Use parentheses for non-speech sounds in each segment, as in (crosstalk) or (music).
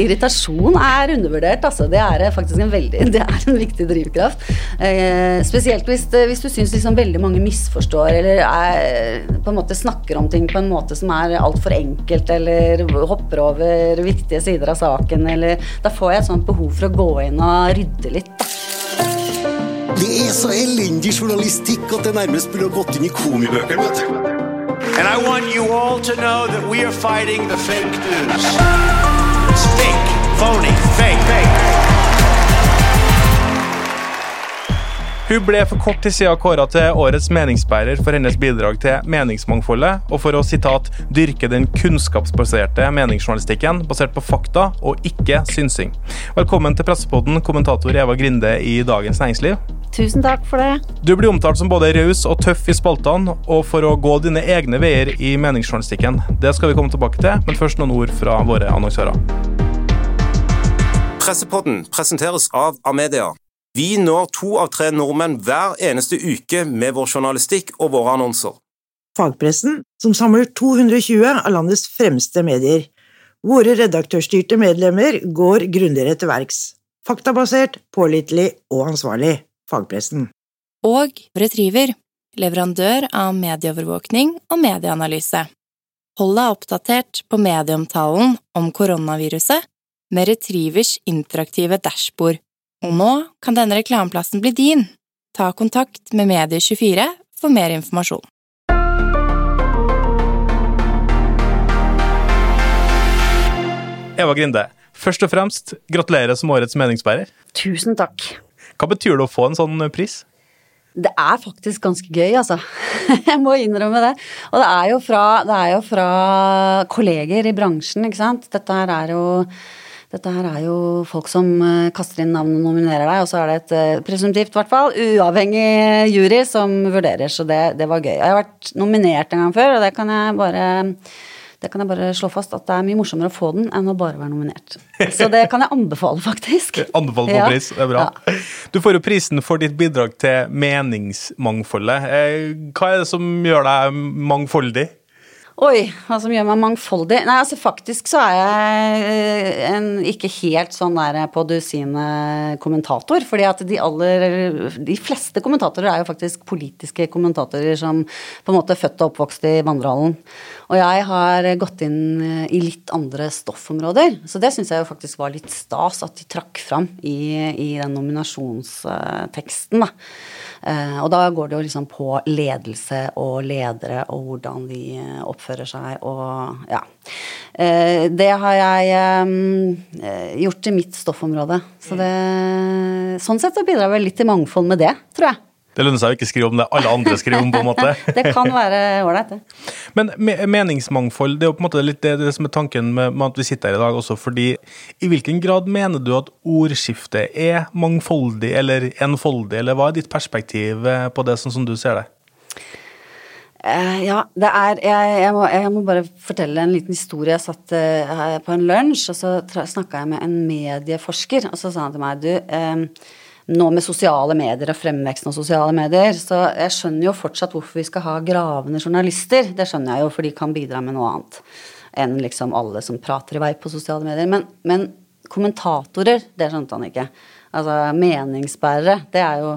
Irritasjon er undervurdert, altså. Det er faktisk en veldig (laughs) Det er en viktig drivkraft. Eh, spesielt hvis, hvis du syns liksom veldig mange misforstår eller er, på en måte snakker om ting på en måte som er altfor enkelt, eller hopper over viktige sider av saken, eller Da får jeg et sånt behov for å gå inn og rydde litt, da. Det er så elendig journalistikk at det nærmest burde gått inn i komibøkene, vet du. And I want you all to know that we are fighting the fake news. Phony, fake, fake. Hun ble for kort tid siden kåra til årets meningsbærer for hennes bidrag til meningsmangfoldet, og for å sitat, dyrke den kunnskapsbaserte meningsjournalistikken basert på fakta og ikke synsing. Velkommen til Pressepodden, kommentator Eva Grinde i Dagens Næringsliv. Tusen takk for det. Du blir omtalt som både raus og tøff i spaltene, og for å gå dine egne veier i meningsjournalistikken. Det skal vi komme tilbake til, men først noen ord fra våre annonsører. Pressepodden presenteres av Amedia. Vi når to av tre nordmenn hver eneste uke med vår journalistikk og våre annonser. Fagpressen, som samler 220 av landets fremste medier. Våre redaktørstyrte medlemmer går grundigere til verks. Faktabasert, pålitelig og ansvarlig. Fagpressen. Og Retriever, leverandør av medieovervåkning og medieanalyse. Hold deg oppdatert på medieomtalen om koronaviruset med Retrievers interaktive dashbord og nå kan denne reklameplassen bli din. Ta kontakt med Medie24 for mer informasjon. Eva Grinde, først og fremst gratulerer som årets meningsbærer. Tusen takk. Hva betyr det å få en sånn pris? Det er faktisk ganske gøy, altså. (laughs) Jeg må innrømme det. Og det er jo fra, er jo fra kolleger i bransjen, ikke sant. Dette her er jo dette her er jo folk som eh, kaster inn navn og nominerer deg, og så er det et eh, presumptivt, i hvert fall, uavhengig jury som vurderer, så det, det, var gøy. Jeg har vært nominert en gang før, og det kan jeg bare det kan jeg bare slå fast at det er mye morsommere å få den enn å bare være nominert. Så det kan jeg anbefale, faktisk. (laughs) Anbefale på pris, det er bra. Ja. Du får jo prisen for ditt bidrag til meningsmangfoldet. Eh, hva er det som gjør deg mangfoldig? Oi, hva som gjør meg mangfoldig? Nei, altså faktisk så er jeg eh, en ikke helt sånn der på dusinet kommentator. fordi at de aller De fleste kommentatorer er jo faktisk politiske kommentatorer som på en måte er født og oppvokst i vandrehallen. Og jeg har gått inn eh, i litt andre stoffområder. Så det syns jeg jo faktisk var litt stas at de trakk fram i, i den nominasjonsteksten, da. Eh, og da går det jo liksom på ledelse og ledere og hvordan de oppfører seg og ja. Eh, det har jeg eh, gjort til mitt stoffområde. Så det Sånn sett så bidrar vel litt til mangfold med det, tror jeg. Det lønner seg å ikke skrive om det alle andre skriver om, på en måte. (laughs) det kan være ålreit, det. Men meningsmangfold, det er jo på en måte litt det, det som er tanken med, med, at vi sitter her i dag også, fordi i hvilken grad mener du at ordskiftet er mangfoldig eller enfoldig, eller hva er ditt perspektiv eh, på det, sånn som du ser det? Uh, ja, det er jeg, jeg, må, jeg, må, bare fortelle en liten historie. Jeg satt uh, på en lunsj, og så snakka jeg med en medieforsker, og så sa han til meg du uh, nå med sosiale medier og fremveksten av sosiale medier. Så jeg skjønner jo fortsatt hvorfor vi skal ha gravende journalister. Det skjønner jeg jo, for de kan bidra med noe annet enn liksom alle som prater i vei på sosiale medier. Men, men kommentatorer, det skjønte han ikke. Altså meningsbærere, det er jo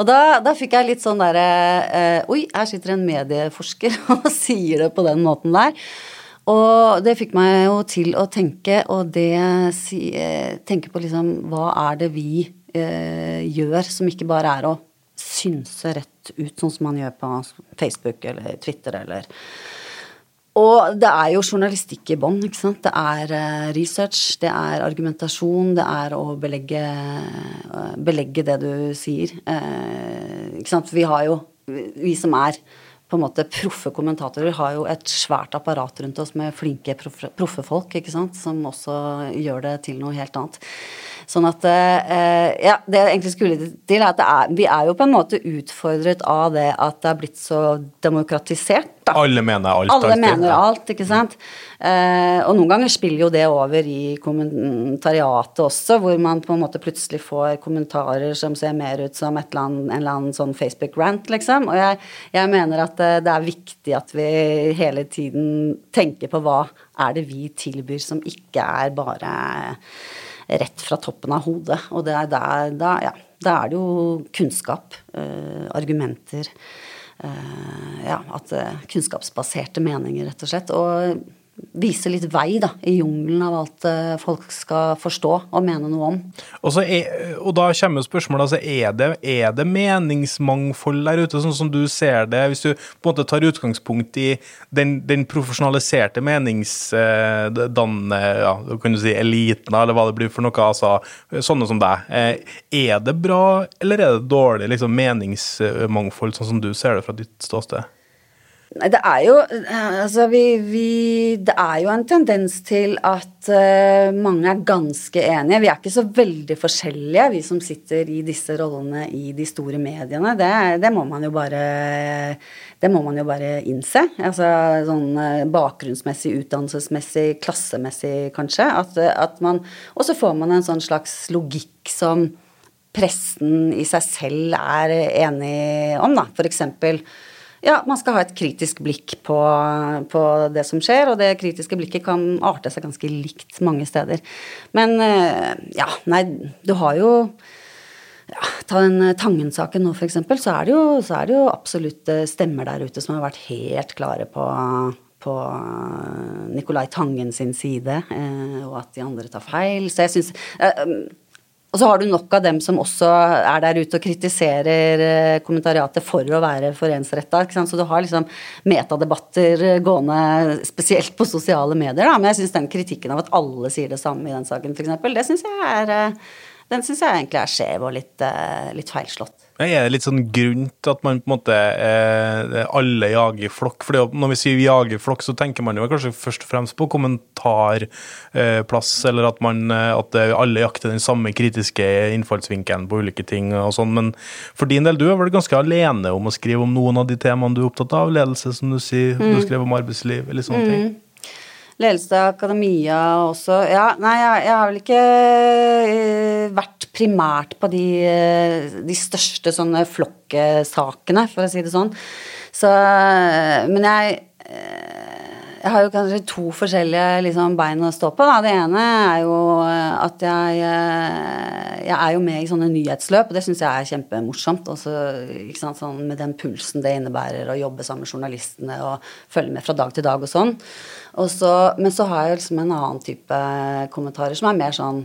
Og da, da fikk jeg litt sånn derre eh, Oi, her sitter en medieforsker (laughs) og sier det på den måten der. Og det fikk meg jo til å tenke, og det si, tenke på liksom Hva er det vi eh, gjør, som ikke bare er å synse rett ut, sånn som man gjør på Facebook eller Twitter eller og det er jo journalistikk i bånn. ikke sant? Det er eh, research, det er argumentasjon, det er å belegge, eh, belegge det du sier. Eh, ikke sant? Vi har jo, vi som er på en måte proffe kommentatorer, har jo et svært apparat rundt oss med flinke proffe folk, ikke sant? som også gjør det til noe helt annet. Sånn at eh, Ja, det jeg egentlig skulle til, er at er, vi er jo på en måte utfordret av det at det er blitt så demokratisert. da. Alle mener alt. Alle alltid. mener alt, ikke sant. Eh, og noen ganger spiller jo det over i kommentariatet også, hvor man på en måte plutselig får kommentarer som ser mer ut som et eller annet, en eller annen sånn Facebook-rant, liksom. Og jeg, jeg mener at eh, det er viktig at vi hele tiden tenker på hva er det vi tilbyr som ikke er bare rett fra toppen av hodet. Og det er der, da, ja, da er det jo kunnskap, eh, argumenter eh, Ja, at eh, kunnskapsbaserte meninger, rett og slett. Og vise litt vei, da, i jungelen av alt eh, folk skal forstå og mene noe om. Og, er, og da kommer spørsmålet, altså er det, er det meningsmangfold der ute, sånn som du ser det, hvis du på en måte tar utgangspunkt i den, den profesjonaliserte meningsdannende, ja, kan du si eliten, eller hva det blir for noe, altså sånne som deg. Eh, Er det bra, eller er det dårlig liksom, meningsmangfold, sånn som du ser det fra ditt ståsted? Det er jo Altså, vi, vi Det er jo en tendens til at uh, mange er ganske enige. Vi er ikke så veldig forskjellige, vi som sitter i disse rollene i de store mediene. Det, det må man jo bare Det må man jo bare innse. Altså sånn eh, bakgrunnsmessig, utdannelsesmessig, klassemessig, kanskje. At, at man Og så får man en sånn slags logikk som pressen i seg selv er enig om, da. For eksempel ja, man skal ha et kritisk blikk på, på, det som skjer, og det kritiske blikket kan arte seg ganske likt mange steder. Men eh, ja, nei, du har jo ja, Ta den Tangen-saken nå, f.eks., så, så er det jo absolutt eh, stemmer der ute som har vært helt klare på på Nicolai Tangen sin side, eh, og at de andre tar feil. Så jeg syns og så har du nok av dem som også er der ute og kritiserer eh, kommentariatet for å være forensretta. Så du har liksom metadebatter gående spesielt på sosiale medier. Da. Men jeg syns den kritikken av at alle sier det samme i den saken, f.eks., det syns jeg eh, den syns jeg egentlig er skjev og litt, eh, litt feilslått. Er det litt sånn grunn til at man på en måte eh, alle jager flokk? For når vi sier jager flokk, så tenker man jo kanskje først og fremst på kommentarplass, eller at, man, eh, at alle jakter den samme kritiske innfallsvinkelen på ulike ting og sånn. Men for din del, du er vel ganske alene om å skrive om noen av de temaene du er opptatt av? Ledelse, som du sier. Mm. Du skrev om arbeidsliv, eller sånne ting. Ledelse av akademia også. Ja, nei, jeg, jeg har vel ikke eh, vært primært på de, eh, de største sånne flokkesakene, for å si det sånn. Så Men jeg eh, jeg har jo kanskje to forskjellige liksom, bein å stå på. Da. Det ene er jo at jeg, jeg er jo med i sånne nyhetsløp, og det syns jeg er kjempemorsomt. Også, sånn med den pulsen det innebærer å jobbe sammen med journalistene og følge med fra dag til dag og sånn. Også, men så har jeg liksom en annen type kommentarer som er mer sånn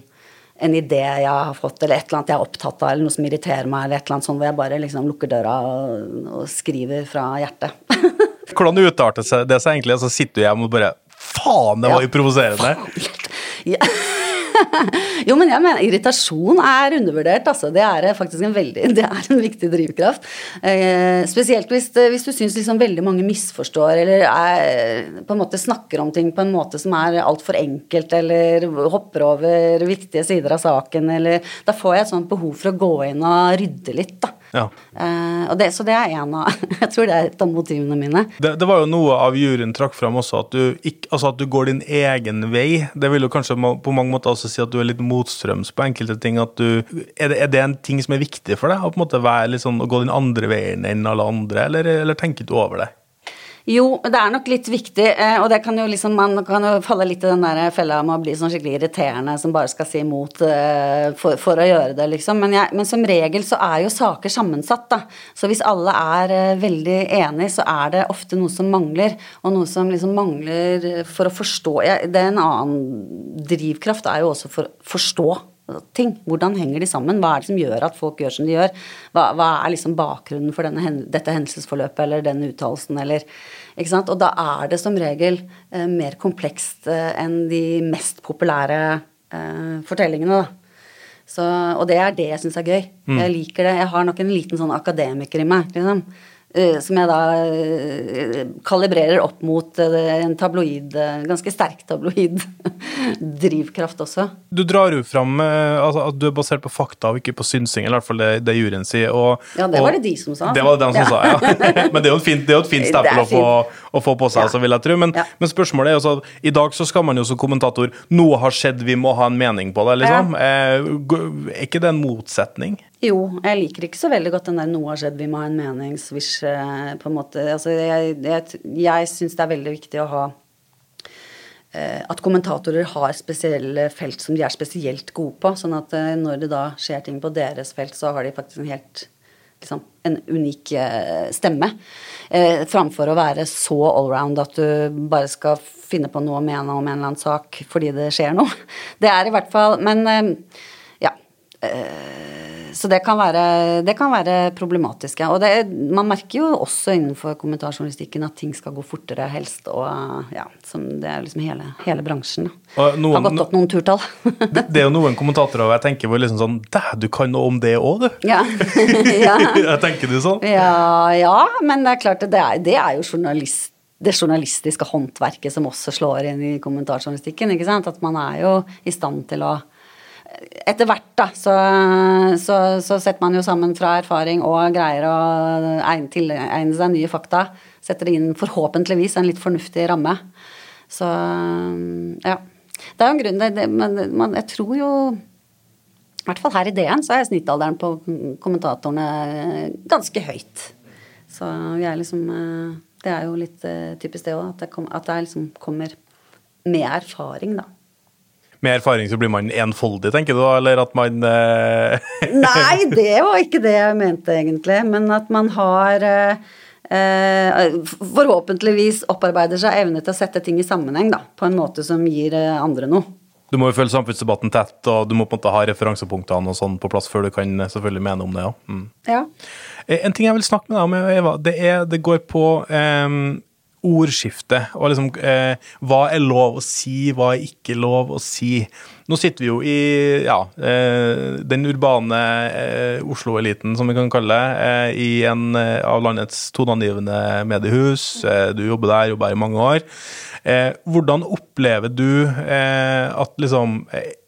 en idé jeg har fått, eller et eller annet jeg er opptatt av, eller noe som irriterer meg, eller et eller annet sånt hvor jeg bare liksom lukker døra og, og skriver fra hjertet. (laughs) Hvordan utarter seg det seg egentlig? Så Sitter du hjemme og bare Faen, det var jo provoserende! Ja. (laughs) jo, men jeg mener irritasjon er undervurdert, altså. Det er faktisk en veldig (laughs) Det er en viktig drivkraft. Eh, spesielt hvis, hvis du syns liksom veldig mange misforstår eller er, på en måte snakker om ting på en måte som er altfor enkelt, eller hopper over viktige sider av saken, eller Da får jeg et sånt behov for å gå inn og rydde litt, da. Ja. Uh, og det, så det er en av (laughs) Jeg tror det er et av motivene mine. Det, det var jo noe av juryen trakk fram også, at du, ikke, altså at du går din egen vei. Det vil jo kanskje på mange måter også si at du er litt motstrøms på enkelte ting. at du, Er det, er det en ting som er viktig for deg? Å på en måte være litt sånn, å gå den andre veien enn alle andre, eller, eller tenker du over det? Jo, det er nok litt viktig, eh, og det kan jo liksom, man kan jo falle litt i den der fella med å bli sånn skikkelig irriterende som bare skal si imot eh, for, for å gjøre det, liksom. Men, jeg, men som regel så er jo saker sammensatt, da. Så hvis alle er eh, veldig enige, så er det ofte noe som mangler. Og noe som liksom mangler for å forstå Det er en annen drivkraft er jo også for å forstå ting. Hvordan henger de sammen? Hva er det som gjør at folk gjør som de gjør? Hva, hva er liksom bakgrunnen for denne, dette hendelsesforløpet eller den uttalelsen eller ikke sant? Og da er det som regel eh, mer komplekst eh, enn de mest populære eh, fortellingene, da. Så, og det er det jeg syns er gøy. Jeg liker det. Jeg har nok en liten sånn akademiker i meg, liksom. Eh, Som jeg da eh, kalibrerer opp mot eh, en tabloid, ganske sterk tabloid (laughs) drivkraft også. Du drar jo fram altså, at du er basert på fakta og ikke på synsing, eller i hvert fall det, det juryen sier. Og, Ja, det var det de som sa. Det var det de som Ja. sa, ja. (laughs) Men det er jo et fint, det fint stempel å få, å få på seg, Ja. så vil jeg tro. Men, Ja. men spørsmålet er jo så at i dag så skal man jo som kommentator Noe har skjedd, vi må ha en mening på det, liksom. Er ikke det en motsetning? Jo, jeg liker ikke så veldig godt den der 'noe har skjedd, vi må ha en meningswish eh, på en måte. Altså, jeg jeg, jeg syns det er veldig viktig å ha eh, At kommentatorer har spesielle felt som de er spesielt gode på. Sånn at eh, når det da skjer ting på deres felt, så har de faktisk en helt liksom, en unik eh, stemme. Framfor å være så allround at du bare skal finne på noe å mene om en eller annen sak fordi det skjer noe. (laughs) Det er i hvert fall Men ja. Eh, så det kan være, det kan være problematisk. Ja. Og det, man merker jo også innenfor kommentarjournalistikken at ting skal gå fortere, helst. Og ja, som det er liksom hele, hele bransjen. Noen- Har gått opp noen turtall. (laughs) Det, det er jo noen kommentatorer jeg tenker hvor liksom sånn Dæ, du kan noe om det òg, du. ja. (laughs) ja. Jeg tenker du sånn? Ja, ja, men det er klart, det er, det er jo journalist, det journalistiske håndverket som også slår inn i kommentarjournalistikken. ikke sant? At man er jo i stand til å Etter hvert, da, så, så, så setter man jo sammen fra erfaring og greier å egne, tilegne seg nye fakta. Setter det inn forhåpentligvis en litt fornuftig ramme. Så ja. Det er jo en grunn det, men, men jeg tror jo i hvert fall her i DN så er snittalderen på kommentatorene ganske høyt. Så vi er liksom eh, Det er jo litt eh, typisk det òg, at det liksom kommer med erfaring, da. Med erfaring så blir man enfoldig, tenker du da? Eller at man eh, (laughs) Nei, det var ikke det jeg mente egentlig, men at man har eh, eh, forhåpentligvis opparbeider seg evne til å sette ting i sammenheng, da, på en måte som gir andre noe. Du må jo følge samfunnsdebatten tett, og du må på en måte ha referansepunktene og sånn på plass før du kan selvfølgelig mene om det. Ja. Mm. Ja. En ting jeg vil snakke med deg om, Eva, det, er, det går på eh, ordskifte. Og liksom eh, hva er lov å si, hva er ikke lov å si. Nå sitter vi jo i ja, eh, den urbane eh, Oslo-eliten, som vi kan kalle det, eh, i en eh, av landets toneangivende mediehus. Eh, du jobber der, jobber her i mange år. Hvordan opplever du at liksom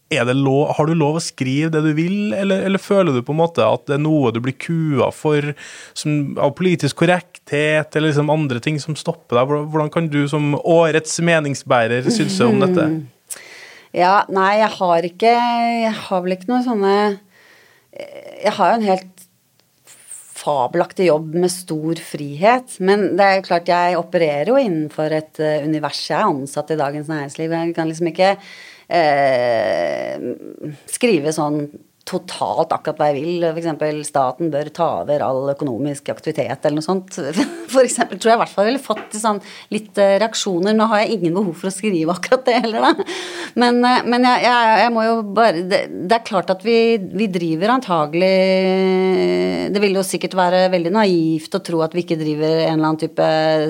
lov, har du lov å skrive det du vil, eller, eller føler du på en måte at det er noe du blir kua for som, av politisk korrekthet, eller liksom andre ting som stopper deg? Hvordan, kan du som årets meningsbærer synse om dette? Ja, nei, jeg har ikke Jeg har vel ikke noe sånne Jeg har jo en helt fabelaktig jobb med stor frihet. Men det er jo klart, jeg opererer jo innenfor et eh, univers. Jeg er ansatt i Dagens Næringsliv. Jeg kan liksom ikke eh, skrive sånn totalt akkurat hva jeg vil. F.eks. staten bør ta over all økonomisk aktivitet eller noe sånt. (laughs) For eksempel tror jeg i hvert fall ville fått sånn litt eh, reaksjoner. Nå har jeg ingen behov for å skrive akkurat det heller, da. Men, eh, men jeg, jeg, jeg må jo bare det, det er klart at vi, vi driver antagelig Det vil jo sikkert være veldig naivt å tro at vi ikke driver en eller annen type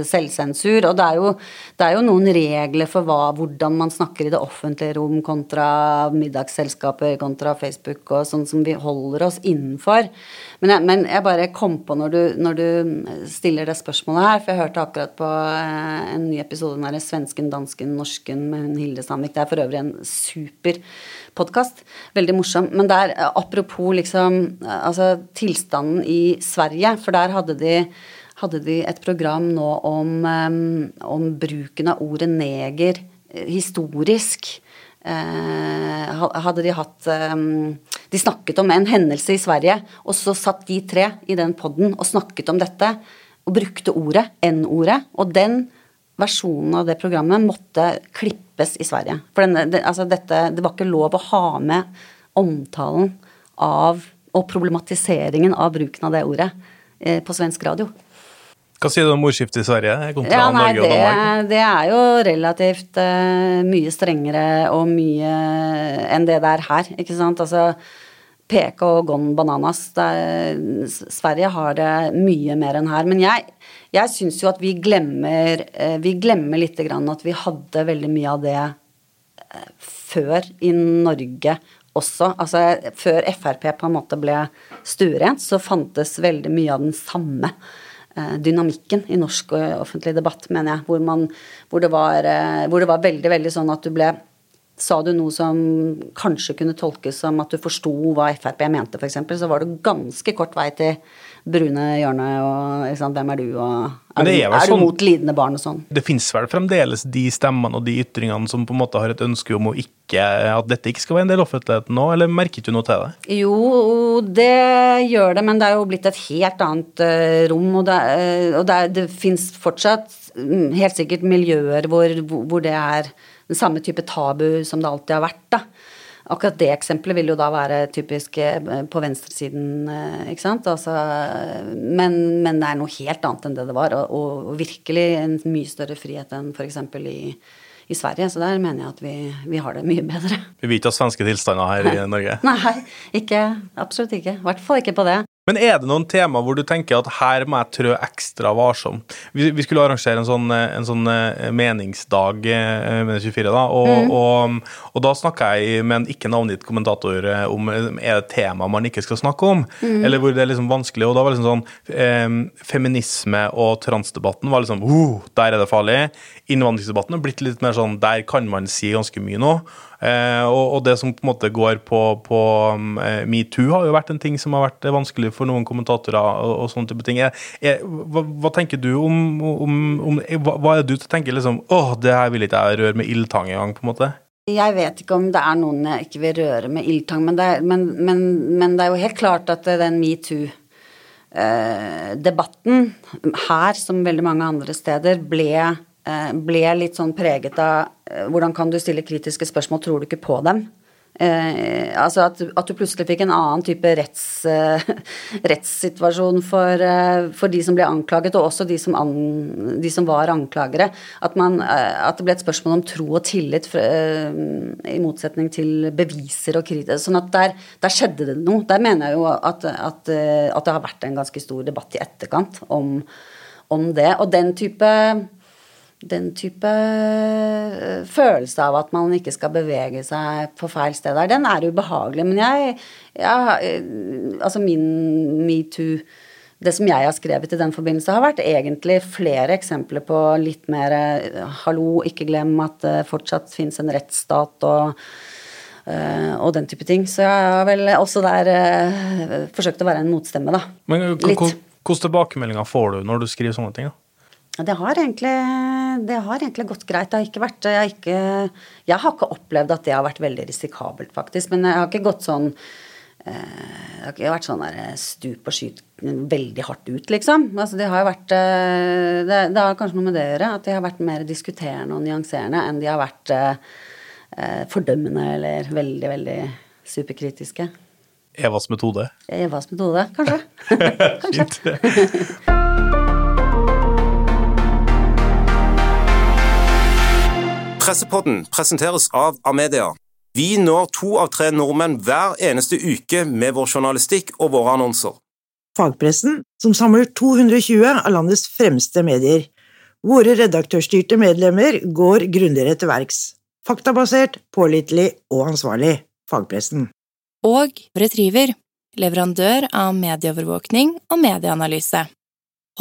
selvsensur. Og det er jo, det er jo noen regler for hva, hvordan man snakker i det offentlige rom kontra middagsselskaper kontra Facebook og sånn som vi holder oss innenfor. Men jeg, men jeg bare kom på når du, når du stiller det spørsmålet her, for jeg hørte akkurat på eh, en ny episode derre svensken, dansken, norsken med hun Hilde Sandvik. Det er for øvrig en super podkast. Veldig morsom. Men der, eh, apropos liksom eh, altså tilstanden i Sverige, for der hadde de hadde de et program nå om, om bruken av ordet neger historisk. Hadde de hatt De snakket om en hendelse i Sverige, og så satt de tre i den poden og snakket om dette, og brukte ordet, N-ordet, og den versjonen av det programmet måtte klippes i Sverige. For denne, det, altså dette, det var ikke lov å ha med omtalen av og problematiseringen av bruken av det ordet eh, på svensk radio. Hva sier du om ordskiftet i Sverige kontra Ja, nei, Norge og Danmark? det, det er jo relativt uh, mye strengere og mye enn det det er her, ikke sant. Altså peke og gone bananas. Er, Sverige har det mye mer enn her. Men jeg, jeg syns jo at vi glemmer uh, Vi glemmer litt grann at vi hadde veldig mye av det uh, før i Norge også. Altså før Frp på en måte ble stuerent, så fantes veldig mye av den samme dynamikken i norsk offentlig debatt, mener jeg. Hvor, man, hvor, det var, eh, hvor det var veldig, veldig sånn at du ble sa du noe som kanskje kunne tolkes som at du forsto hva Frp mente, f.eks., så var det ganske kort vei til brune hjørne og ikke sant, hvem er du, og er, du, er er sånn- du mot lidende barn og sånn. Det fins vel fremdeles de stemmene og de ytringene som på en måte har et ønske om å ikke, at dette ikke skal være en del av offentligheten nå, eller merket du noe til det? Jo, det gjør det, men det er jo blitt et helt annet uh, rom. Og det, uh, og det, det fins fortsatt mm, helt sikkert miljøer hvor, hvor det er den samme type tabu som det alltid har vært. da. Akkurat det eksempelet vil jo da være typisk eh, på venstresiden, eh, ikke sant. Altså, men, men det er noe helt annet enn det det var, og, og, virkelig en mye større frihet enn f.eks. i i Sverige, så der mener jeg at vi, vi har det mye bedre. Vi vil ikke ha svenske tilstander her i (laughs) Norge. Nei, ikke, absolutt ikke. I hvert fall ikke på det. Men er det noen tema hvor du tenker at her må jeg trø ekstra varsom? Vi, vi skulle arrangere en sånn, eh, en sånn eh, meningsdag eh, med 24, da, og, og, og da snakka jeg med en ikke navngitt kommentator om er det tema man ikke skal snakke om, eller hvor det er liksom vanskelig. Og da var det liksom sånn eh, Feminisme og transdebatten var liksom oh, Der er det farlig. Innvandringsdebatten har blitt litt mer sånn Der kan man si ganske mye nå. Eh, og, det som på en måte går på, på um, eh, metoo, har jo vært en ting som har vært vanskelig for noen kommentatorer. og, og sånne type ting. Er, er, hva, hva tenker du om, om, om hva, hva er du tenker liksom åh, det her vil ikke jeg røre med ildtang engang, på en måte? Jeg vet ikke om det er noen jeg ikke vil røre med ildtang, men det er, men, men, men det er jo helt klart at den metoo-debatten her, som veldig mange andre steder, ble, eh, ble litt sånn preget av eh, hvordan kan du stille kritiske spørsmål, tror du ikke på dem? Eh, altså at, at, du plutselig fikk en annen type retts, eh, (laughs) rettssituasjon for, eh, for, de som ble anklaget, og også de som, an, de som var anklagere. At, man, eh, at, det ble et spørsmål om tro og tillit for, eh, i motsetning til beviser og kritikk. Sånn at der, der, skjedde det noe. Der mener jeg jo at, eh, at, det har vært en ganske stor debatt i etterkant om, om det. Og den type den type eh, følelse av at man ikke skal bevege seg på feil sted der, den er ubehagelig. Men jeg, jeg Altså min metoo Det som jeg har skrevet i den forbindelse, har vært egentlig flere eksempler på litt mer eh, Hallo, ikke glem at det fortsatt fins en rettsstat og og den type ting. Så jeg har vel også der forsøkt å være en motstemme, da. Men hvilke tilbakemeldinger får du når du skriver sånne ting? da? Det har, egentlig, det har egentlig gått greit. Det har ikke vært jeg, har ikke, jeg har ikke opplevd at det har vært veldig risikabelt, faktisk. Men jeg har ikke gått sånn Det har ikke vært sånn der stup og skyt veldig hardt ut, liksom. Altså, det har jo vært det, det, har kanskje noe med det å gjøre, at de har vært mer diskuterende og nyanserende enn de har vært eh, fordømmende eller veldig, veldig superkritiske. Evas metode? Evas metode, kanskje. (laughs) (laughs) kanskje. Pressepodden presenteres av Amedia. Vi når to av tre nordmenn hver eneste uke med vår journalistikk og våre annonser. Fagpressen, som samler 220 av landets fremste medier. Våre redaktørstyrte medlemmer går grundigere til verks. Faktabasert, pålitelig og ansvarlig. Fagpressen. Og Retriever, leverandør av medieovervåkning og medieanalyse.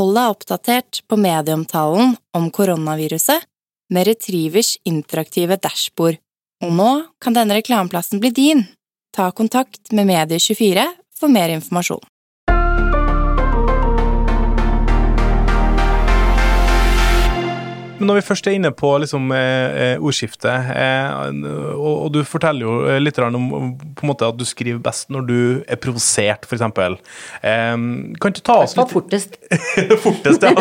Hold deg oppdatert på medieomtalen om koronaviruset med Retrievers interaktive dashbord. Og nå kan denne reklameplassen bli din. Ta kontakt med Medie24 for mer informasjon. Men når vi først er inne på liksom, eh, ordskiftet, eh, og, og, du forteller jo litt om måte at du skriver best når du er provosert, f.eks. Eh, kan du ta oss litt fortest. (laughs) fortest, ja.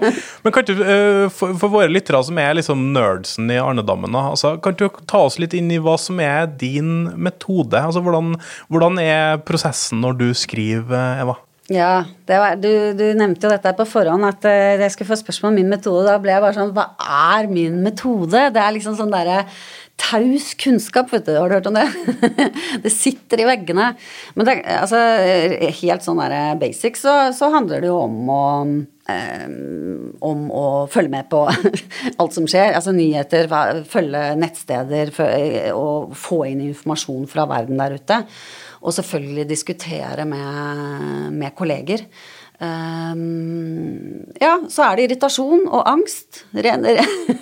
(laughs) Men kan du, eh, for, for, våre lyttere som er liksom nerdsen i Arnedammen, altså, kan du ta oss litt inn i hva som er din metode? Altså, hvordan, hvordan er prosessen når du skriver, Eva? Ja, var, du, du, nevnte jo dette på forhånd, at uh, jeg skulle få spørsmål om min metode. Da ble jeg bare sånn Hva er min metode? Det er liksom sånn derre taus kunnskap, vet du. Har du hørt om det? (laughs) det sitter i veggene. Men det, altså, helt sånn derre basic, så, så, handler det jo om å um, om å følge med på (laughs) alt som skjer. Altså nyheter, følge nettsteder og få inn informasjon fra verden der ute. Og selvfølgelig diskutere med, med kolleger. Ehm, ja, så er det irritasjon og angst. Ren,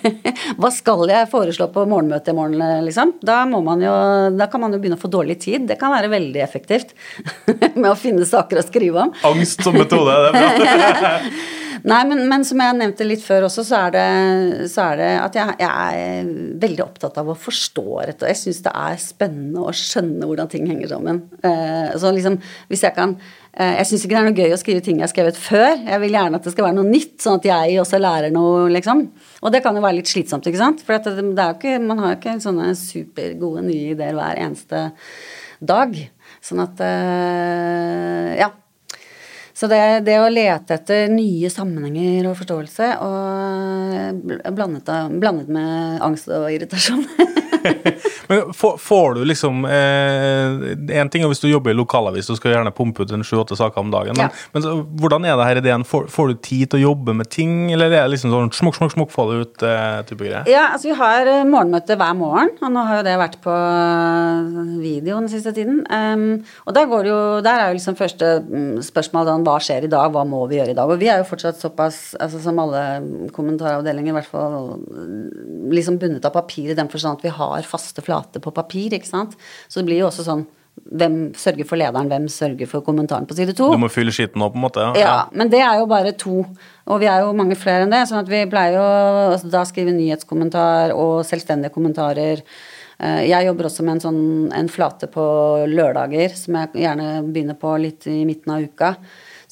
(laughs) Hva skal jeg foreslå på morgenmøtet i morgen, liksom? Da, må man jo, da kan man jo begynne å få dårlig tid. Det kan være veldig effektivt (laughs) med å finne saker å skrive om. Angst som metode, det er bra. (laughs) Nei, men, men, som jeg nevnte litt før også, så er det, så er det at jeg, jeg, er veldig opptatt av å forstå rett og Jeg syns det er spennende å skjønne hvordan ting henger sammen. Uh, så liksom, hvis jeg kan uh, Jeg syns ikke det er noe gøy å skrive ting jeg har skrevet før. Jeg vil gjerne at det skal være noe nytt, sånn at jeg også lærer noe, liksom. Og det kan jo være litt slitsomt, ikke sant. For det, det ikke, man har jo ikke sånne supergode nye ideer hver eneste dag. Sånn at uh, Ja. Så det, det, å lete etter nye sammenhenger og forståelse, og blandet, blandet med angst og irritasjon (laughs) Men får, får, du liksom eh, En ting er hvis du jobber i lokalavis og skal gjerne pumpe ut en sju-åtte saker om dagen. Men, ja. men så, hvordan er det her ideen? Får, får, du tid til å jobbe med ting, eller er det liksom sånn smukk, smukk, smukk, få det ut eh, type greier? Ja, altså vi har eh, morgenmøte hver morgen, og nå har jo det vært på eh, video den siste tiden. Um, og der, går det jo, der er jo liksom første spørsmål spørsmål hva skjer i dag, hva må vi gjøre i dag? Og vi er jo fortsatt såpass, altså som alle kommentaravdelinger, i hvert fall liksom bundet av papir i den forstand at vi har faste flater på papir, ikke sant. Så det blir jo også sånn hvem sørger for lederen, hvem sørger for kommentaren på side to? Du må fylle skitten opp, på en måte? Ja. ja, men det er jo bare to. Og vi er jo mange flere enn det, sånn at vi pleier jo altså, da skrive nyhetskommentar og selvstendige kommentarer. Eh, jeg jobber også med en sånn en flate på lørdager, som jeg gjerne begynner på litt i midten av uka.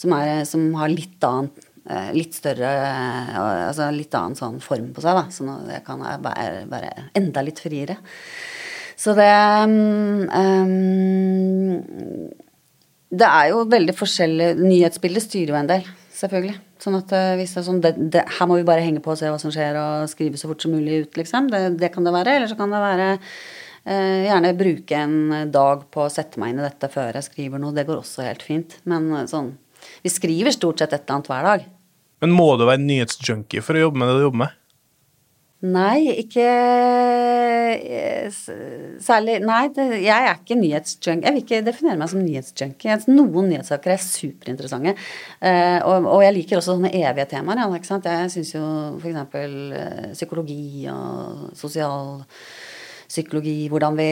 Som, er, som har litt annet eh, litt større Altså litt annen sånn form på seg, da. Så det kan være, være enda litt friere. Så det um, Det er jo veldig forskjellig Nyhetsbildet styrer jo en del, selvfølgelig. Sånn at eh, hvis det er sånn det, det, Her må vi bare henge på og se hva som skjer, og skrive så fort som mulig ut, liksom. Det, det kan det være. Eller så kan det være eh, gjerne bruke en dag på å sette meg inn i dette før jeg skriver noe. Det går også helt fint. Men eh, sånn Vi skriver stort sett et eller annet hver dag. Men må du være nyhetsjunkie for å jobbe med det du jobber med? Nei, ikke eh, særlig Nei, det, jeg er ikke nyhetsjunkie. Jeg vil ikke definere meg som nyhetsjunkie. Noen nyhetssaker er superinteressante. Uh, og, og, jeg liker også sånne evige temaer. Ja? Jeg syns jo f.eks. Uh, psykologi og sosial psykologi, hvordan, vi,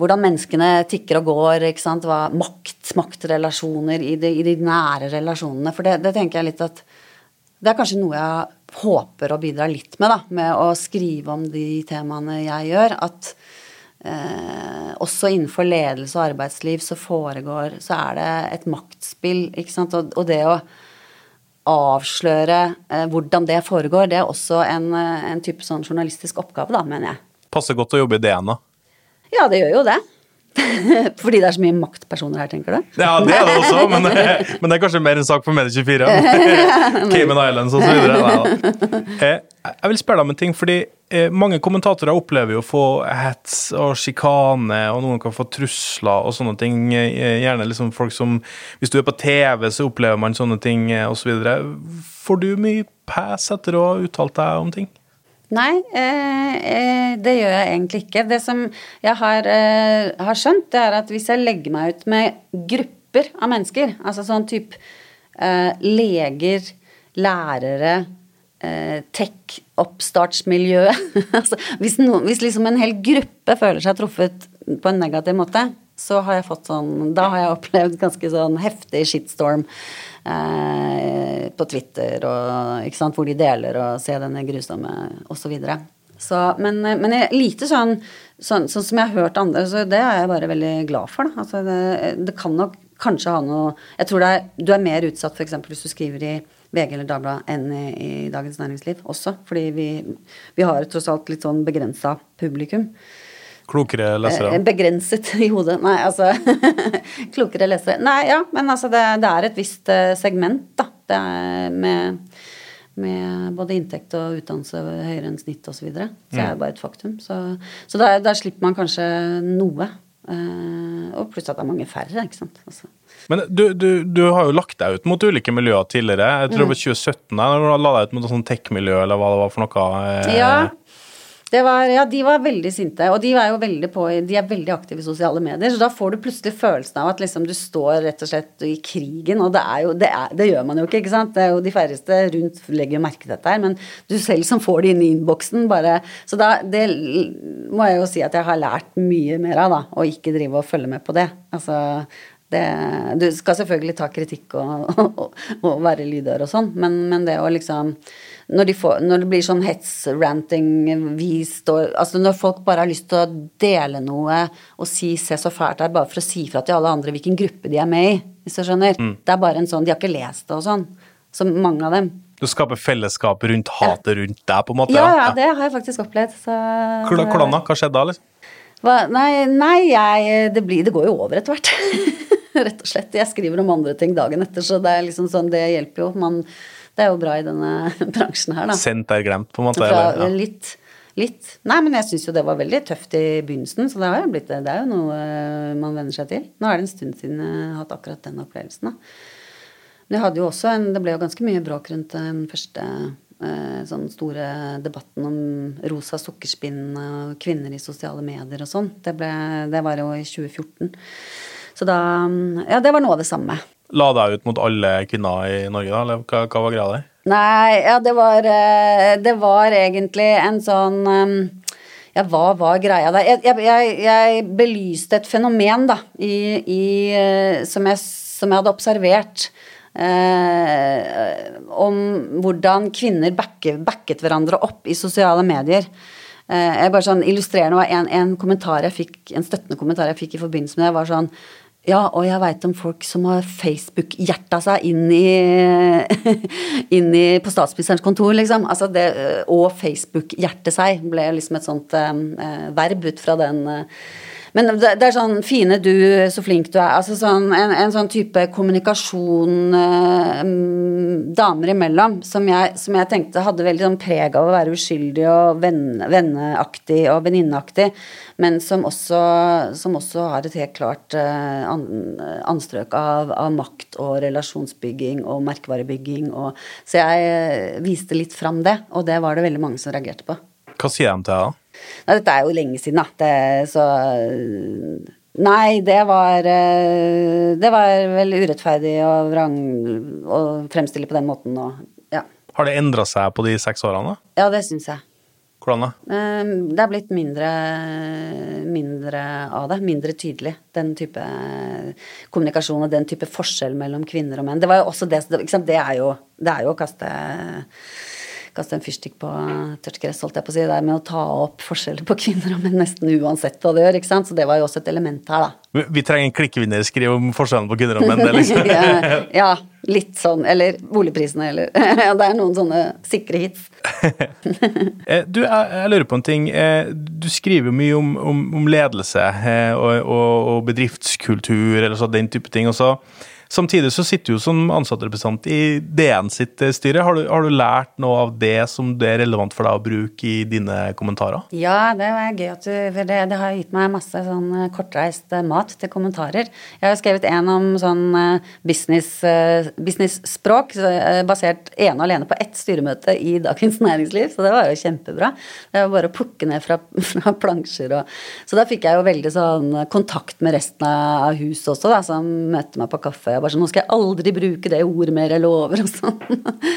hvordan menneskene tikker og går? Hva, makt, maktrelasjoner i de, i de nære relasjonene. For det, det tenker jeg litt at det er kanskje noe jeg håper å bidra litt med, da, med å skrive om de temaene jeg gjør. At eh, også innenfor ledelse og arbeidsliv så foregår Så er det et maktspill, ikke sant. Og, og det å avsløre eh, hvordan det foregår, det er også en, eh, en type sånn journalistisk oppgave, da, mener jeg. Passer godt å jobbe i DNA. Ja, det gjør jo det. (laughs) Fordi det er så mye maktpersoner her, tenker du? Ja, det er det også, men, (laughs) men det er kanskje mer en sak for Medie24. (laughs) Cayman Islands osv. Eh, jeg vil spørre deg om en ting, fordi eh, mange kommentatorer opplever jo å få hets og sjikane, og noen kan få trusler og sånne ting. Eh, gjerne liksom folk som Hvis du er på TV, så opplever man sånne ting osv. Så Får du mye pass etter å ha uttalt deg om ting? Nei, eh, eh, det gjør jeg egentlig ikke. Det som jeg har, eh, har, skjønt, det er at hvis jeg legger meg ut med grupper av mennesker, altså sånn type eh, leger, lærere, eh, tech-oppstartsmiljøet (laughs) altså, hvis, no, hvis liksom en hel gruppe føler seg truffet på en negativ måte, så har jeg fått sånn Da har jeg opplevd ganske sånn heftig shitstorm eh, på Twitter, og, sant, hvor de deler og ser denne grusomme osv. Men, men jeg, lite sånn, sånn, sånn, som jeg har hørt andre, så det er jeg bare veldig glad for. Altså, det, det, kan nok kanskje ha noe Jeg tror er, du er mer utsatt f.eks. hvis du skriver i VG eller Dagbladet enn i, i, Dagens Næringsliv også. Fordi vi, vi har tross alt litt sånn begrensa publikum. Klokere lesere? Eh, begrenset i hodet. Nei, altså (laughs) Klokere lesere. Nei, ja, men altså det, det er et visst eh, segment, da. Det er med, med både inntekt og utdannelse høyere enn snitt osv. Så, videre. så det er mm. bare et faktum. Så, så der, der, slipper man kanskje noe. Uh, og pluss at det er mange færre, ikke sant. Altså. Men du, du, du, har jo lagt deg ut mot ulike miljøer tidligere. Jeg tror det var 2017 da du la deg ut mot et sånt tech-miljø, eller hva det var for noe. Ja, var, ja, de var veldig sinte, og de veldig på De er veldig aktive i sosiale medier, så da får du plutselig følelsen av at liksom du står rett og slett i krigen, og det er jo Det, er, det gjør man jo ikke, ikke sant? Det er jo de færreste rundt legger merke til dette her, men du selv som får det inn i innboksen, bare Så da Det må jeg jo si at jeg har lært mye mer av, da, Å ikke drive og følge med på det. Altså det, du skal selvfølgelig ta kritikk (laughs) og, og, og være lydhør og sånn, men, men det å liksom når, de får, når, det blir sånn hets-ranting Altså når folk bare har lyst til å dele noe og si 'se så fælt det er', bare for å si fra til alle andre hvilken gruppe de er med i, hvis du skjønner. Mm. Det er bare en sånn De har ikke lest det og sånn. Så mange av dem. Du skaper fellesskap rundt hatet ja. rundt deg, på en måte? Ja, ja, det har jeg faktisk opplevd. Så, hvordan, da? Hva skjedde da, liksom? Hva, nei, nei jeg, det, blir, det går jo over etter hvert. (laughs) (laughs) Rett og slett. Jeg skriver om andre ting dagen etter, så det er liksom sånn, det hjelper jo. Man det er jo bra i denne (laughs) bransjen her, da. Sendt er glemt, på en måte? Fra, ja. Litt. Litt. Nei, men jeg syns jo det var veldig tøft i begynnelsen, så det, har jo blitt, det er jo noe eh, man venner seg til. Nå er det en stund siden jeg har hatt akkurat den opplevelsen, da. Men jeg hadde jo også en, Det ble jo ganske mye bråk rundt den første eh, sånn store debatten om rosa sukkerspinn og kvinner i sosiale medier og sånn. Det, det var jo i 2014. Så da Ja, det var noe av det samme la deg ut mot alle kvinner i Norge, da? Eller hva, hva var greia der? Nei, ja, det var, eh, det var egentlig en sånn um, ja, hva var greia der? Jeg, jeg, jeg, belyste et fenomen, da, i, i, eh, som, jeg, som, jeg, hadde observert. Eh, om hvordan kvinner backer, backet hverandre opp i sosiale medier. Eh, jeg bare sånn illustrerende en, en, kommentar jeg fikk, en støttende kommentar jeg fikk i forbindelse med det, var sånn ja, og jeg veit om folk som har Facebook-hjerta seg inn i, (laughs) inn i på statsministerens kontor, liksom. Altså det, og Facebook-hjerte seg ble liksom et sånt eh, verb ut fra den eh, men det, det, er sånn Fine, du, så flink du er. Altså sånn, en, en sånn type kommunikasjon eh, damer imellom som jeg, som jeg, tenkte hadde veldig sånn preg av å være uskyldig og venne, venneaktig og venninneaktig, men som også, som også, har et helt klart eh, an, anstrøk av, av, makt og relasjonsbygging og merkevarebygging. Og, så jeg eh, viste litt fram det, og det var det veldig mange som reagerte på. Hva sier de til deg? Nei, dette er jo lenge siden, da. Det, så Nei, det var eh, Det var vel urettferdig og vrang å fremstille på den måten og ja. Har det endra seg på de seks årene? Ja, det syns jeg. Hvordan da? Eh, det er blitt mindre, mindre av det. Mindre tydelig. Den type kommunikasjon og den type forskjell mellom kvinner og menn. Det var jo også det, det er jo, det er jo å kaste kaste en fyrstikk på tørt gress, holdt jeg på å si. Det er med å ta opp forskjeller på kvinner og menn nesten uansett hva det gjør. ikke sant? Så det var jo også et element her, da. Vi trenger en klikkvinnerskriv om forskjellen på kvinner og menn, liksom. (laughs) ja, ja, litt sånn. Eller boligprisene, eller (laughs) det er noen sånne sikre hits. (laughs) Eh, du, jeg, jeg, lurer på en ting. Eh, du skriver mye om, om, om ledelse eh, og, og, og bedriftskultur, eller så den type ting. og så Samtidig så sitter du som ansattrepresentant i DN sitt eh, styre. Har du, har du, lært noe av det som det er relevant for deg å bruke i dine kommentarer? Ja, det var gøy at du For det, det har gitt meg masse sånn eh, kortreist eh, mat til kommentarer. Jeg har skrevet en om sånn business, business-språk, basert ene og alene på ett styremøte i Dagens Næringsliv, så det var jo kjempebra. Det var bare å plukke ned fra, (laughs) fra plansjer og Så da fikk jeg jo veldig sånn kontakt med resten av huset også, da, som møtte meg på kaffe bare sånn Nå skal jeg aldri bruke det ordet mer, jeg lover, og sånn.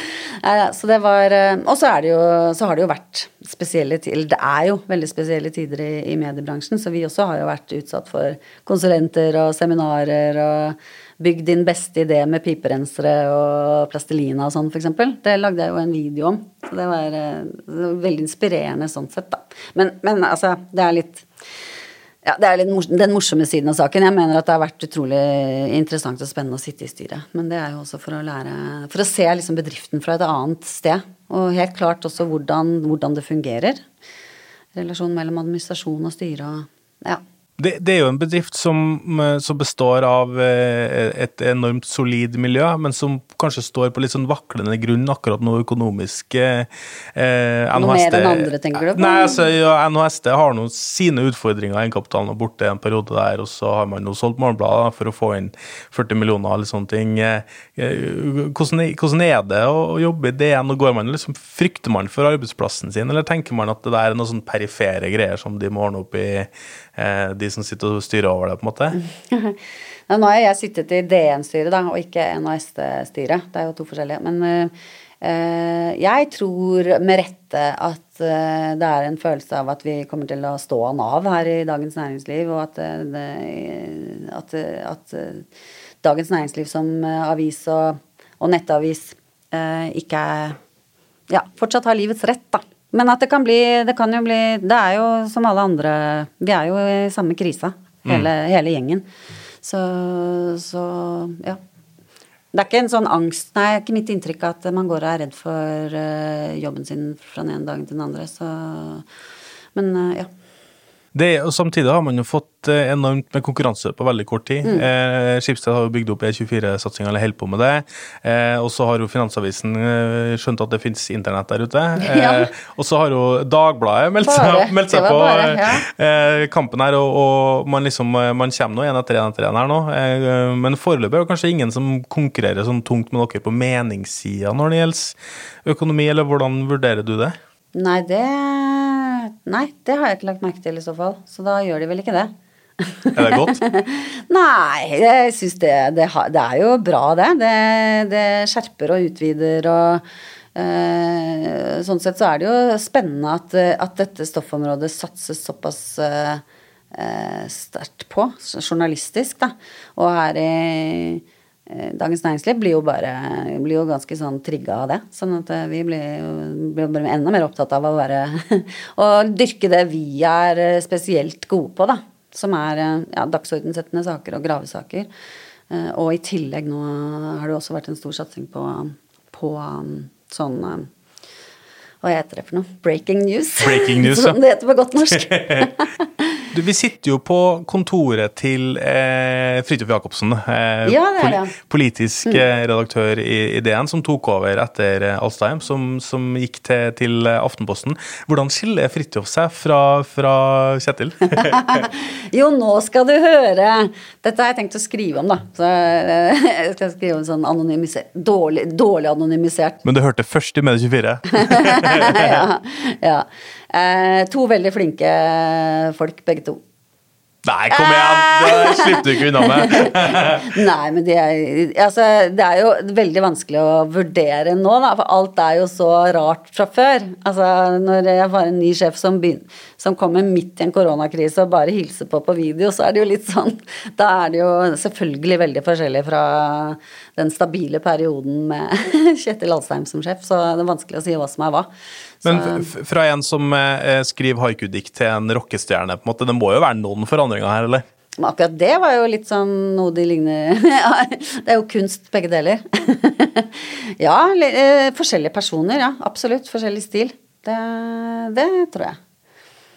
(laughs) så det var eh, Og så jo Så har det jo vært spesielle tider Det er jo veldig spesielle tider i, i mediebransjen, så vi også har jo vært utsatt for konsulenter og seminarer og Bygg din beste idé med piperensere og plastelina og sånn, f.eks. Det lagde jeg jo en video om. Så det var, eh, det var veldig inspirerende sånn sett, da. Men, men altså, det er litt ja, Det er mors den morsomme siden av saken. Jeg mener at det har vært utrolig interessant og spennende å sitte i styret. Men det er jo også for å lære For å se liksom bedriften fra et annet sted. Og helt klart også hvordan, hvordan det fungerer. Relasjonen mellom administrasjon og styre og Ja. Det, det er jo en bedrift som, eh, som består av eh, et enormt solid miljø, men som kanskje står på litt sånn vaklende grunn akkurat nå økonomisk. Eh, Noe mer enn andre, tenker du på? Nei, altså, ja, NHST har nå sine utfordringer. Egenkapitalen er borte en periode der, og så har man nå solgt Morgenbladet for å få inn 40 millioner eller sånne ting. Eh, eh, hvordan, hvordan er det å, jobbe i DN? Og går man liksom, frykter man for arbeidsplassen sin, eller tenker man at det der er noen sånn perifere greier som de må ordne opp i, eh, de som sitter og styrer over det, på en måte? (laughs) Nå har jeg sittet i DN-styret, da, og ikke NHST-styret. Det er jo to forskjellige. Men eh, eh, jeg tror med rette at eh, det er en følelse av at vi kommer til å stå av Nav her i Dagens Næringsliv, og at, eh, det, at, at eh, Dagens Næringsliv som eh, avis og, og nettavis eh, ikke ja, fortsatt har livets rett, da. Men at det kan bli Det kan jo bli Det er jo som alle andre Vi er jo i samme krisa, hele, hele gjengen. Så, så ja. Det er ikke en sånn angst Nei, det er ikke mitt inntrykk at man går og er redd for eh, jobben sin fra den ene dagen til den andre, så Men eh, ja. Det, og Samtidig har man jo fått eh, enormt med konkurranse på veldig kort tid. Mm. Eh, Skipsted har jo bygd opp E24-satsinga, eller holder på med det. Eh, og så har jo Finansavisen eh, skjønt at det finnes internett der ute. (laughs) Eh, Ja. Og så har jo Dagbladet meldt seg, meldt seg på bare, ja. eh, kampen her, og, og man liksom man kommer nå én etter én etter én her nå. Men foreløpig er det kanskje ingen som konkurrerer sånn tungt med dere på meningssida når det gjelder økonomi, eller hvordan vurderer du det? Nei, det Nei, det har jeg ikke lagt merke til i så fall. Så da gjør de vel ikke det. Er det godt? (laughs) Nei, jeg syns det, det, det er jo bra, det. Det, det skjerper og utvider og eh, Sånn sett så er det jo spennende at, at dette stoffområdet satses såpass eh, sterkt på, journalistisk, da. Og her i Dagens Næringsliv blir jo bare blir jo ganske sånn trigga av det. Sånn at eh, vi blir, blir bare enda mer opptatt av å være (laughs) Å dyrke det vi er eh, spesielt gode på, da. Som er eh, ja, dagsordensettende saker og gravesaker. Eh, Og i tillegg nå har det også vært en stor satsing på, på um, sånn um, Hva heter det for noe? Breaking news. Breaking news, (laughs) Som det heter på godt norsk. (laughs) Du, vi sitter jo på kontoret til eh, Fridtjof Jacobsen, eh, Ja, det det. Mm. politisk eh, redaktør i, i DN, som tok over etter eh, Alstheim, som, som gikk til, til eh, Aftenposten. Hvordan skiller Fridtjof seg fra, fra Kjetil? (laughs) (laughs) Jo, nå skal du høre! Dette har jeg tenkt å skrive om, da. Så eh, (laughs) jeg skal skrive om sånn anonymisert Dårlig, dårlig anonymisert. Men du hørte først i Medie24. ja. ja. Eh, to veldig flinke folk, begge to. Nei, kom igjen! Det slipper du ikke unna med. (laughs) Nei, men det er, altså, det er jo veldig vanskelig å vurdere nå, da, for alt er jo så rart fra før. Altså, når jeg var en ny sjef som, som kommer midt i en koronakrise og bare hilser på på video, så er det jo litt sånn (laughs) Da er det jo selvfølgelig veldig forskjellig fra den stabile perioden med (laughs) Kjetil Alstheim som sjef, så det er vanskelig å si hva som er hva. Men fra en som eh, skriver haikudikt til en rockestjerne, på en måte, det må jo være noen forandringer her, eller? Men akkurat det var jo litt sånn noe de ligner (laughs) Det er jo kunst, begge deler. (laughs) ja, eh, forskjellige personer, ja. Absolutt. Forskjellig stil. Det, det tror jeg.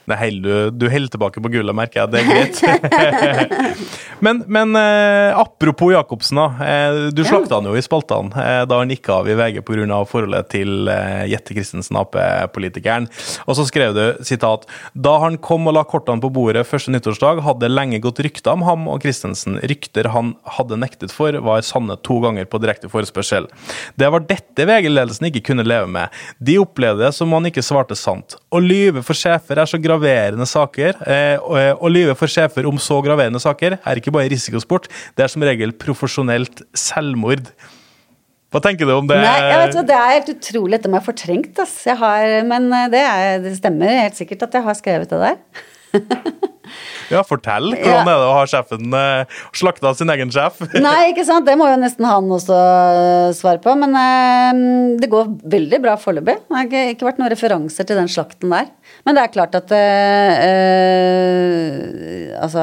Det holder du, du holder tilbake på gullet, merker jeg. Det er greit. (laughs) men men eh, apropos Jacobsen, da. Eh, du slakta han jo i spaltene eh, da han gikk av i VG pga. forholdet til eh, Jette Christensen, Ap-politikeren. Og så skrev du sitat Da han kom og la kortene på bordet første nyttårsdag, hadde lenge gått rykter om ham og Christensen. Rykter han hadde nektet for, var sanne to ganger på direkte forespørsel. Det var dette VG-ledelsen ikke kunne leve med. De opplevde det som om han ikke svarte sant. Å lyve for sjefer er så graverende saker, eh, og å lyve for sjefer om så graverende saker er ikke bare risikosport, det er som regel profesjonelt selvmord. Hva tenker du om det? Nei, jeg vet hva, Det er helt utrolig. Dette jeg fortrengt. Ass. Jeg har, men eh, det, er, det stemmer helt sikkert at jeg har skrevet det der. (laughs) Ja, Fortell. Hvordan er det å ha sjefen uh, slakta sin egen sjef? (laughs) Nei, ikke sant. Det må jo nesten han også øh, svare på. Men uh, det går veldig bra foreløpig. Det har ikke, ikke vært noen referanser til den slakten der. Men det er klart at uh, Altså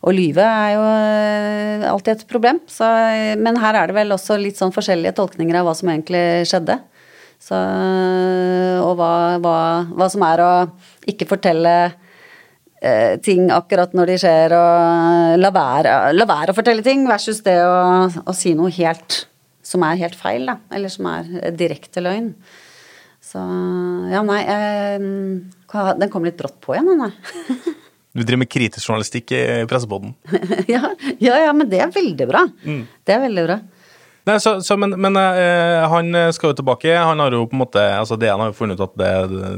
å lyve er jo øh, alltid et problem. Så, men her er det vel også litt sånn forskjellige tolkninger av hva som egentlig skjedde. Så, og hva, hva, hva som er å ikke fortelle eh, ting akkurat når de skjer, og la være, la være å fortelle ting, versus det å, å si noe helt som er helt feil, da. Eller som er direkte løgn. Så ja, nei jeg, Den kom litt brått på igjen, den der. (laughs) Du driver med kritisk journalistikk i Pressepodden. (laughs) ja, ja, ja, men det er veldig bra. Det er veldig bra. Nei, så, så, men, men eh, han skal jo tilbake. Han har jo på en måte, altså DN har jo funnet ut at det,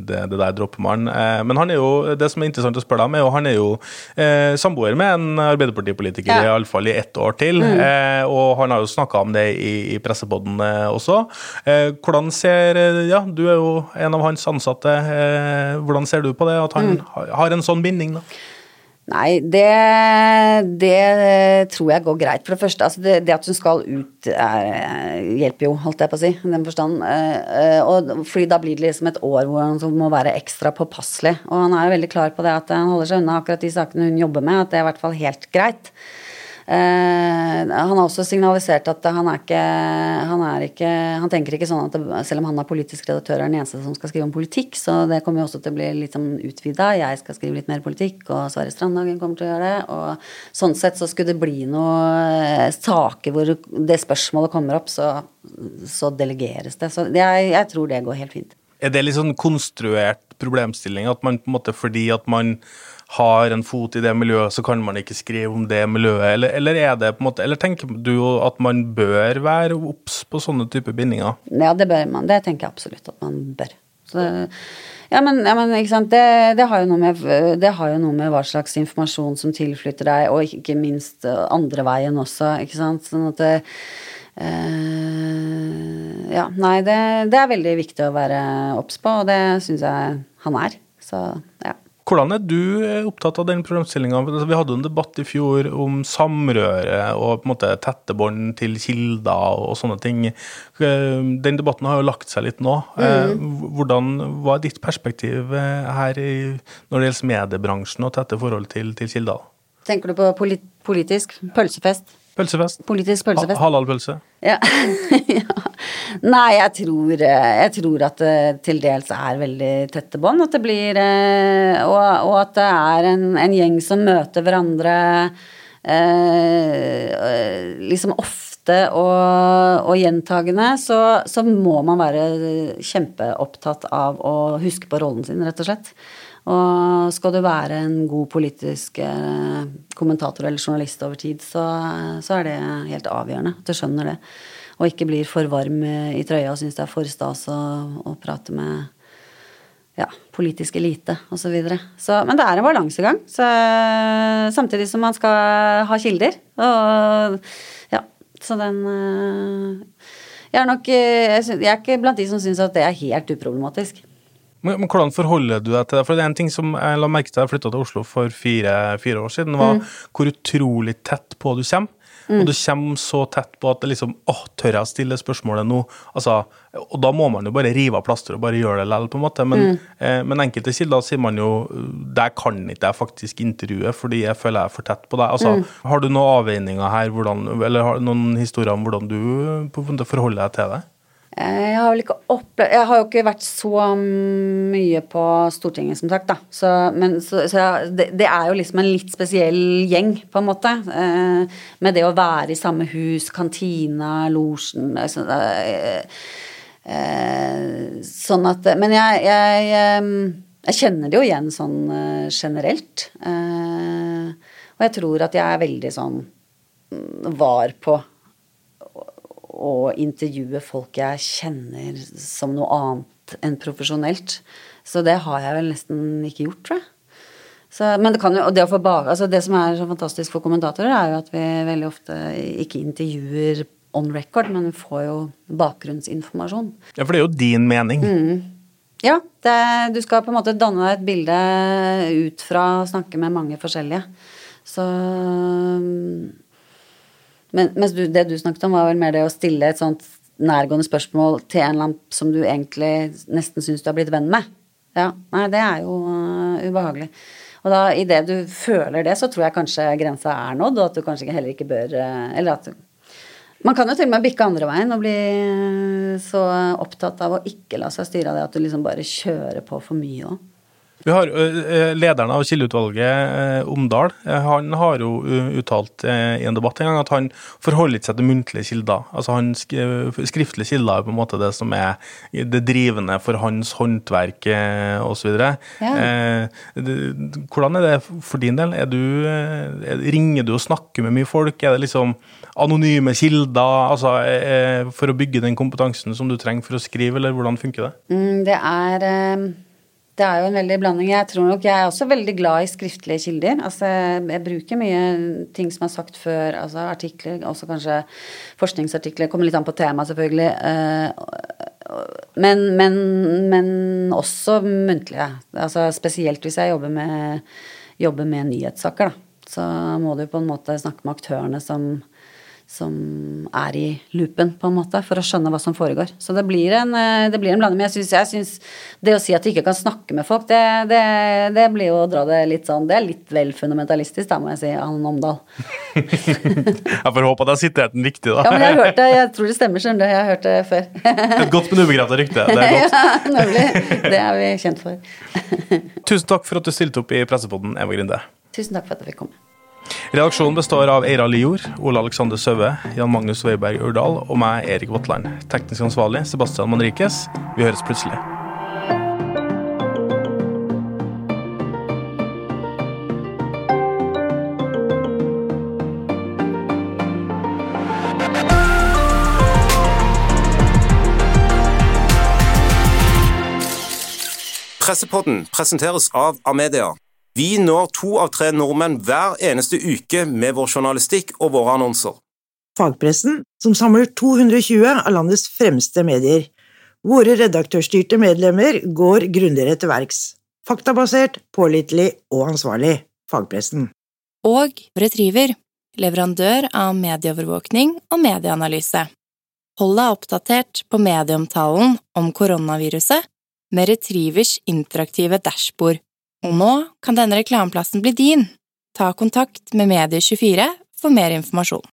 det, det der dropper man. Eh, men han er jo, det som er interessant å spørre deg om, er jo han er jo eh, samboer med en Arbeiderpartipolitiker, ja. iallfall i ett år til. Mm. Eh, og han har jo snakka om det i, i Pressepodden eh, også. Eh, hvordan ser Ja, du er jo en av hans ansatte. hvordan ser du på det, at han mm. har en sånn binding, da? Nei, det, det, tror jeg går greit. For det første, altså det, det, at hun skal ut, er, hjelper jo, holdt jeg på å si, i den forstand. Eh, og fordi da blir det liksom et år hvor han må være ekstra påpasselig. Og han er jo veldig klar på det at han holder seg unna akkurat de sakene hun jobber med, at det er i hvert fall helt greit. Uh, han har også signalisert at han er ikke Han, er ikke, han tenker ikke sånn at det, selv om han er politisk redaktør, er den eneste som skal skrive om politikk, så det kommer jo også til å bli litt sånn utvida. Jeg skal skrive litt mer politikk, og Sverre Strandhagen kommer til å gjøre det. Og sånn sett så skulle det bli noen eh, saker hvor det spørsmålet kommer opp, så, så delegeres det. Så jeg, jeg tror det går helt fint. Er det litt sånn konstruert problemstilling at man på en måte fordi at man har en fot i det miljøet, så kan man ikke skrive om det miljøet? Eller, eller, er måte, eller tenker du at man bør være obs på sånne typer bindinger? Ja, det bør man. Det tenker jeg absolutt at man bør. Så, ja, men, ja, men? Det, det, har med, det, har jo noe med, hva slags informasjon som tilflytter deg, og ikke minst andre veien også, ikke sant. Sånn at det, Uh, ja, nei, det, det, er veldig viktig å være obs på, og det syns jeg han er. Så ja. Hvordan er du eh, opptatt av den problemstillinga? Altså, vi hadde jo en debatt i fjor om samrøre og på en måte tette bånd til kilder og sånne ting. Eh, den debatten har jo lagt seg litt nå. Eh, mm. Hvordan, Hva er ditt perspektiv her i, når det gjelder mediebransjen og tette forhold til, til kilder? Tenker du på politisk pølsefest? Pølsefest. Politisk pølsefest. Ha Halalpølse. Ja. (laughs) ja. Nei, jeg tror, jeg tror, at det til dels er veldig tette bånd. At det blir og, og, at det er en, en, gjeng som møter hverandre eh, liksom ofte og, og gjentagende, så, så må man være kjempeopptatt av å huske på rollen sin, rett og slett. Og skal du være en god politisk eh, kommentator eller journalist over tid, så, så er det helt avgjørende at du skjønner det. Og ikke blir for varm i trøya og syns det er for stas å, å prate med ja, politisk elite osv. Men det er en balansegang. Så, samtidig som man skal ha kilder. Og ja, så den eh, Jeg er nok eh, Jeg er ikke blant de som syns at det er helt uproblematisk. Men, men, hvordan forholder du deg til det? For det er en ting som jeg la merke til jeg flytta til Oslo for fire, fire år siden, var mm. hvor utrolig tett på du kommer. Mm. Og du kommer så tett på at det liksom åh, tør jeg å stille spørsmålet nå? Altså, og da må man jo bare rive av plasteret og bare gjøre det likevel, på en måte. Men, mm. eh, men enkelte kilder sier man jo der kan ikke jeg faktisk intervjue fordi jeg føler jeg er for tett på deg. Altså, mm. Har du noen avveininger her, hvordan, eller noen historier om hvordan du forholder deg til det? Eh, jeg har ikke Jeg har jo ikke vært så mye på Stortinget, som sagt, da. Så, men, så, så jeg, det, det, er jo liksom en litt spesiell gjeng, på en måte. Eh, med det å være i samme hus, kantina, losjen så, eh, eh, Sånn at Men jeg, jeg, eh, jeg, kjenner det jo igjen sånn eh, generelt. og jeg tror at jeg er veldig sånn mm, var på å intervjue folk jeg kjenner som noe annet enn profesjonelt. Så det har jeg vel nesten ikke gjort, tror jeg. Så, men det kan jo, og det, bak, altså det som er så fantastisk for kommentatorer, er jo at vi veldig ofte ikke intervjuer on record, men vi får jo bakgrunnsinformasjon. Ja, for det er jo din mening. Mm. Ja, det, du skal på en måte danne deg et bilde ut fra å snakke med mange forskjellige. Så men, mens du, det du snakket om, var vel mer det å stille et sånt nærgående spørsmål til en eller som du egentlig nesten syns du har blitt venn med. Ja, nei, det er jo uh, ubehagelig. Og da idet du føler det, så tror jeg kanskje grensa er nådd, og at du kanskje heller ikke bør uh, Eller at du man kan jo til og med bikke andre veien og bli uh, så opptatt av å ikke la seg styre av det at du liksom bare kjører på for mye òg. Vi har Lederen av kildeutvalget, Omdal, han har jo uttalt i en debatt en gang at han forholder ikke seg til muntlige kilder. Altså han sk Skriftlige kilder er på en måte det som er det drivende for hans håndverk osv. Ja. hvordan er det for din del? Du, ringer du og snakker med mye folk? Er det liksom anonyme kilder altså, for å bygge den kompetansen som du trenger for å skrive, eller hvordan funker det? Mm, det er det er jo en veldig blanding. Jeg tror nok jeg er også veldig glad i skriftlige kilder. Altså, jeg bruker mye ting som er sagt før, altså artikler, også kanskje forskningsartikler. Kommer litt an på temaet, selvfølgelig. Eh, men, men, men også muntlige. Altså, spesielt hvis jeg jobber med, jobber med nyhetssaker, da. Så må du på en måte snakke med aktørene som som er i loopen, på en måte, for å skjønne hva som foregår. Så det blir en, eh, det blir en blanding. Men jeg syns, jeg syns det å si at du ikke kan snakke med folk, det, det, det, blir jo å dra det litt sånn Det er litt vel fundamentalistisk, da, må jeg si, Anne Omdal. (laughs) jeg får håpe at jeg har sitert den riktig, da. ja, men jeg har hørt det. Jeg tror det stemmer, skjønner du. Jeg har hørt det før. (laughs) Et godt, men ubegrepet rykte. Det er godt. (laughs) ja, nemlig. Det er vi kjent for. Tusen takk for at du stilte opp i Pressepodden, Eva Grinde. Tusen takk for at jeg fikk komme. Redaksjonen består av Eira Lior, Ole Alexander Søve, Jan Magnus Weiberg Urdal og meg, Erik Votland. Teknisk ansvarlig Sebastian Manrikes. Vi høres plutselig. Pressepodden presenteres av Amedia. Vi når to av tre nordmenn hver eneste uke med vår journalistikk og våre annonser. Fagpressen, som samler 220 av landets fremste medier. Våre redaktørstyrte medlemmer går grundigere til verks. Faktabasert, pålitelig og ansvarlig. Fagpressen. Og Retriever, leverandør av medieovervåkning og medieanalyse. Hold deg oppdatert på medieomtalen om koronaviruset med Retrivers interaktive dashbord og nå kan denne reklameplassen bli din. Ta kontakt med Medie24 for mer informasjon.